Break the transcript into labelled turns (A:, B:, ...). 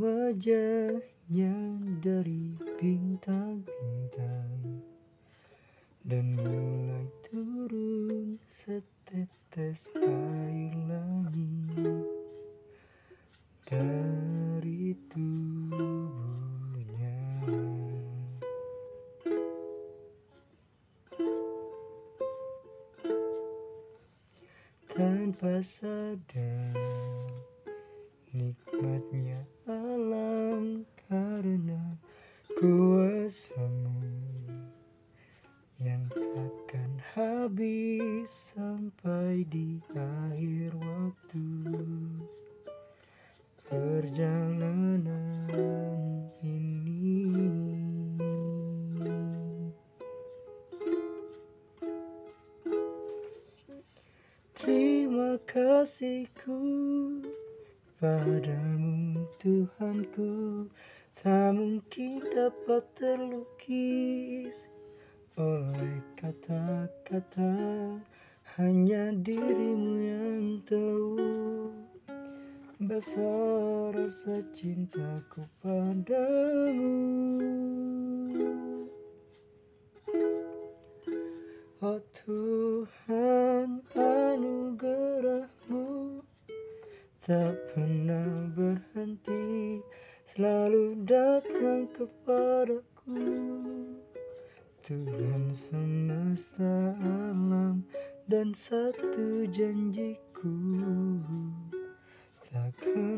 A: wajahnya dari bintang-bintang. Dan mulai turun setetes air langit Dari tubuhnya. Tanpa sadar Nikmatnya alam karena kuasamu Yang takkan habis sampai di akhir waktu. Perjalanan ini Terima kasihku padamu Tuhanku Tak mungkin dapat terlukis. Oleh kata-kata Hanya dirimu yang tahu. Besar rasa cintaku padamu. Oh Tuhan Tak pernah berhenti Selalu datang kepadaku. Tuhan semesta alam Dan satu janjiku. Takkan